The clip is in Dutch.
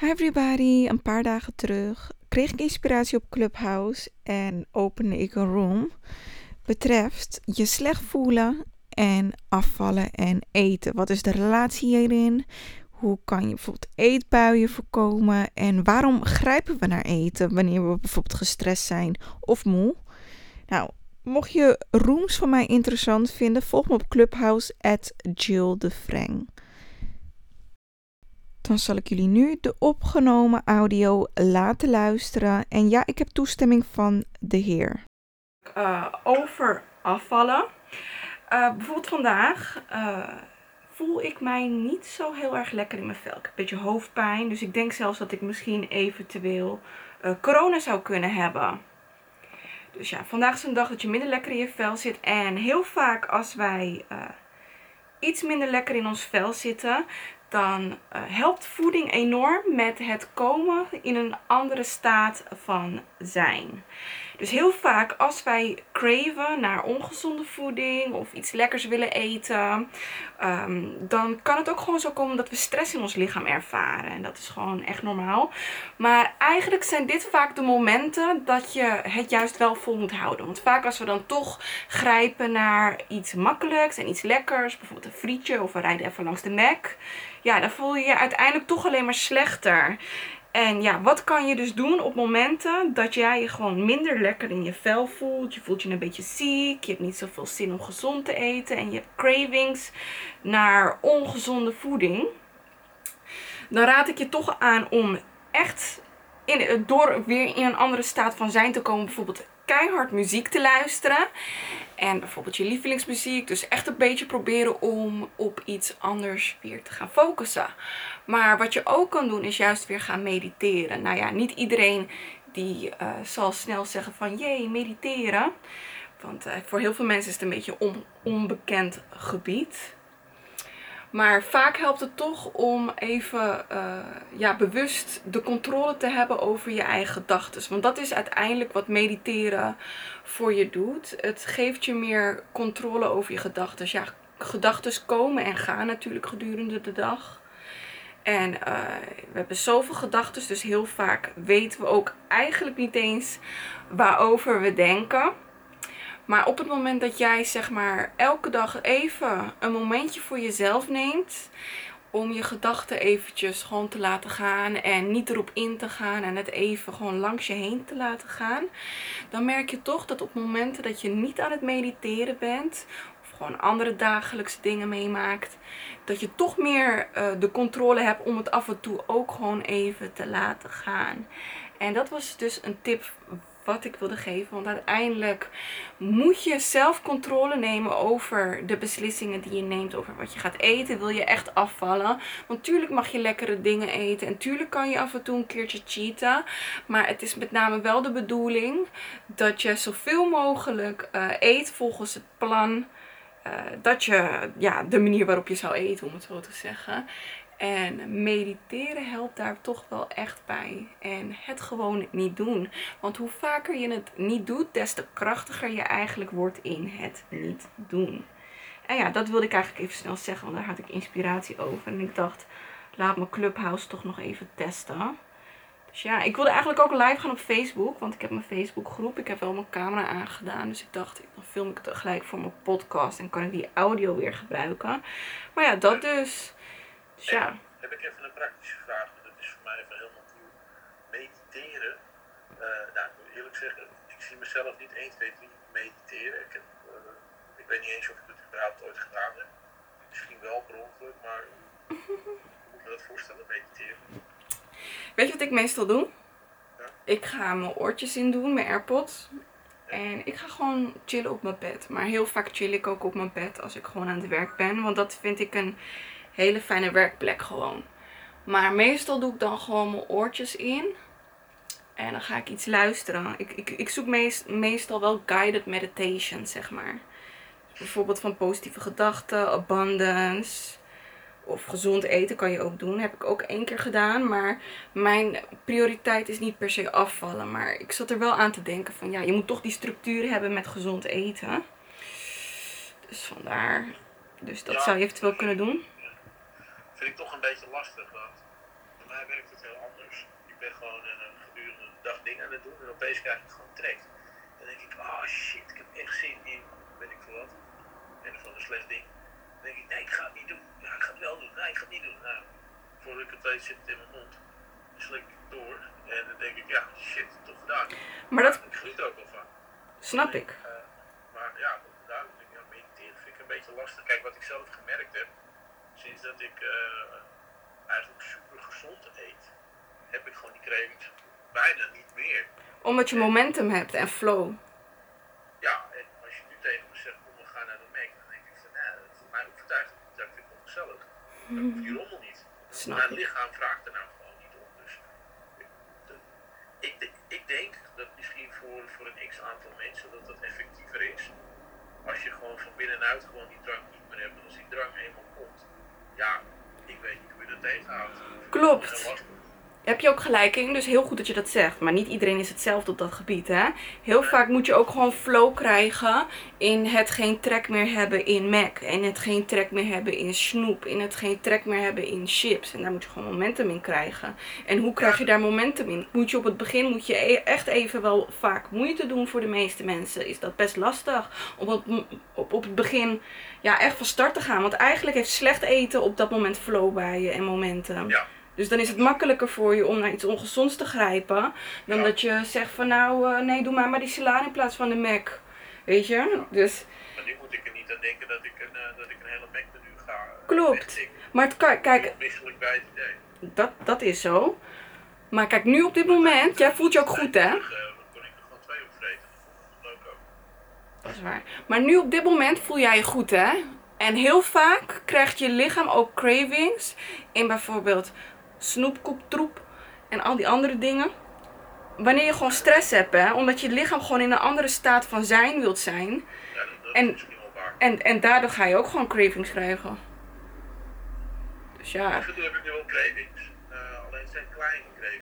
Hi everybody, een paar dagen terug kreeg ik inspiratie op Clubhouse en opende ik een room betreft je slecht voelen en afvallen en eten. Wat is de relatie hierin? Hoe kan je bijvoorbeeld eetbuien voorkomen? En waarom grijpen we naar eten wanneer we bijvoorbeeld gestrest zijn of moe? Nou, mocht je rooms van mij interessant vinden, volg me op Clubhouse at Jill de dan zal ik jullie nu de opgenomen audio laten luisteren. En ja, ik heb toestemming van de Heer. Uh, over afvallen. Uh, bijvoorbeeld vandaag uh, voel ik mij niet zo heel erg lekker in mijn vel. Ik heb een beetje hoofdpijn, dus ik denk zelfs dat ik misschien eventueel corona zou kunnen hebben. Dus ja, vandaag is een dag dat je minder lekker in je vel zit. En heel vaak als wij iets minder lekker in ons vel zitten, dan uh, helpt voeding enorm met het komen in een andere staat van zijn. Dus heel vaak als wij craven naar ongezonde voeding of iets lekkers willen eten, ehm, dan kan het ook gewoon zo komen dat we stress in ons lichaam ervaren. En dat is gewoon echt normaal. Maar eigenlijk zijn dit vaak de momenten dat je het juist wel vol moet houden. Want vaak als we dan toch grijpen naar iets makkelijks en iets lekkers, bijvoorbeeld een frietje of we rijden even langs de Mac, ja, dan voel je je uiteindelijk toch alleen maar slechter. En ja, wat kan je dus doen op momenten dat jij je gewoon minder lekker in je vel voelt? Je voelt je een beetje ziek, je hebt niet zoveel zin om gezond te eten en je hebt cravings naar ongezonde voeding. Dan raad ik je toch aan om echt in, door weer in een andere staat van zijn te komen. Bijvoorbeeld keihard muziek te luisteren. En bijvoorbeeld je lievelingsmuziek. Dus echt een beetje proberen om op iets anders weer te gaan focussen. Maar wat je ook kan doen is juist weer gaan mediteren. Nou ja, niet iedereen die uh, zal snel zeggen van jee, mediteren. Want uh, voor heel veel mensen is het een beetje een on onbekend gebied. Maar vaak helpt het toch om even uh, ja, bewust de controle te hebben over je eigen gedachten. Want dat is uiteindelijk wat mediteren voor je doet. Het geeft je meer controle over je gedachten. Ja, gedachten komen en gaan natuurlijk gedurende de dag. En uh, we hebben zoveel gedachten, dus heel vaak weten we ook eigenlijk niet eens waarover we denken. Maar op het moment dat jij zeg maar elke dag even een momentje voor jezelf neemt. Om je gedachten eventjes gewoon te laten gaan en niet erop in te gaan en het even gewoon langs je heen te laten gaan. Dan merk je toch dat op momenten dat je niet aan het mediteren bent of gewoon andere dagelijkse dingen meemaakt. Dat je toch meer uh, de controle hebt om het af en toe ook gewoon even te laten gaan. En dat was dus een tip wat ik wilde geven. Want uiteindelijk moet je zelf controle nemen over de beslissingen die je neemt. Over wat je gaat eten. Wil je echt afvallen? Want tuurlijk mag je lekkere dingen eten. En tuurlijk kan je af en toe een keertje cheaten. Maar het is met name wel de bedoeling dat je zoveel mogelijk uh, eet volgens het plan. Uh, dat je, ja, de manier waarop je zou eten, om het zo te zeggen. En mediteren helpt daar toch wel echt bij. En het gewoon niet doen. Want hoe vaker je het niet doet, des te krachtiger je eigenlijk wordt in het niet doen. En ja, dat wilde ik eigenlijk even snel zeggen, want daar had ik inspiratie over. En ik dacht, laat mijn Clubhouse toch nog even testen. Dus ja, ik wilde eigenlijk ook live gaan op Facebook, want ik heb mijn Facebook groep. Ik heb wel mijn camera aangedaan, dus ik dacht, dan film ik het gelijk voor mijn podcast en kan ik die audio weer gebruiken. Maar ja, dat dus. Ja. Heb ik even een praktische vraag, dat is voor mij even helemaal nieuw. Mediteren, uh, nou ik moet eerlijk zeggen, ik zie mezelf niet 1, 2, 3 mediteren. Ik, heb, uh, ik weet niet eens of ik het überhaupt ooit gedaan heb. Misschien wel per ongeluk, maar hoe moet je dat voorstellen, mediteren? Weet je wat ik meestal doe? Ja? Ik ga mijn oortjes in doen, mijn AirPods. En ik ga gewoon chillen op mijn bed. Maar heel vaak chill ik ook op mijn bed als ik gewoon aan het werk ben. Want dat vind ik een hele fijne werkplek gewoon. Maar meestal doe ik dan gewoon mijn oortjes in. En dan ga ik iets luisteren. Ik, ik, ik zoek meest, meestal wel guided meditation, zeg maar. Bijvoorbeeld van positieve gedachten, abundance. Of gezond eten kan je ook doen. Heb ik ook één keer gedaan. Maar mijn prioriteit is niet per se afvallen. Maar ik zat er wel aan te denken van ja, je moet toch die structuur hebben met gezond eten. Dus vandaar. Dus dat zou je eventueel kunnen doen vind ik toch een beetje lastig dat. mij werkt het heel anders. Ik ben gewoon een gedurende dag dingen aan het doen en opeens krijg ik gewoon trekt. Dan denk ik, oh shit, ik heb echt zin in, weet ik veel wat. En van een slecht ding. Dan denk ik, nee, ik ga het niet doen. Ja, ik ga het wel doen. Nee, ik ga het niet doen. Nou, voordat ik het weet zit het in mijn mond. Dan slik ik door. En dan denk ik, ja, shit, toch gedaan. Maar dat Ik geniet er ook wel van. snap ik. Eh, maar ja, daar denk ik, ja, mediteren vind ik een beetje lastig. Kijk, wat ik zelf gemerkt heb, sinds dat ik eh, eigenlijk super gezond eet, heb ik gewoon die cravings bijna niet meer. Omdat je momentum hebt en flow. Ja, en als je nu tegen me zegt, kom we gaan naar de Mac, dan denk ik van, nee, voor mij overtuigt het niet, dat vind ik wel gezellig. Dat hoeft die rommel niet. Snap Mijn ik. lichaam vraagt er nou gewoon niet om. Dus ik, de- ik denk dat misschien voor, voor een x aantal mensen dat dat effectiever is. Als je gewoon van binnenuit gewoon die drang niet meer hebt. En als die drang eenmaal komt, ja, ik weet niet hoe je dat tegenhoudt. Klopt. Heb je ook gelijk in, dus heel goed dat je dat zegt. Maar niet iedereen is hetzelfde op dat gebied, hè. Heel vaak moet je ook gewoon flow krijgen in het geen trek meer hebben in Mac. En het geen trek meer hebben in snoep. In het geen trek meer hebben in chips. En daar moet je gewoon momentum in krijgen. En hoe krijg je daar momentum in? Moet je op het begin, moet je e- echt even wel vaak moeite doen voor de meeste mensen. Is dat best lastig om op, op, op het begin ja, echt van start te gaan. Want eigenlijk heeft slecht eten op dat moment flow bij je en momentum. Ja. Dus dan is het makkelijker voor je om naar iets ongezonds te grijpen. Dan Ja. dat je zegt van nou, eh, nee, doe maar maar die salade in plaats van de Mac. Weet je? Dus, Maar nu moet ik er niet aan denken dat ik een, eh, dat ik een hele Mac menu ga eh, Klopt. maar het kan, kijk, misselijk bij het idee. dat, dat is zo. Maar kijk, nu op dit moment, jij voelt je ook goed hè? Dan kon ik er gewoon twee opvreten. Dat vond ik leuk ook. Dat is waar. Maar nu op dit moment voel jij je goed hè? En heel vaak krijgt je lichaam ook cravings in bijvoorbeeld snoepkoeptroep en al die andere dingen. Wanneer je gewoon stress hebt hè, omdat je lichaam gewoon in een andere staat van zijn wilt zijn. Ja, dat, dat En- is. En, en daardoor ga je ook gewoon cravings krijgen. Dus ja, Af en toe heb ik nu wel cravings. eh, alleen zijn kleine cravings.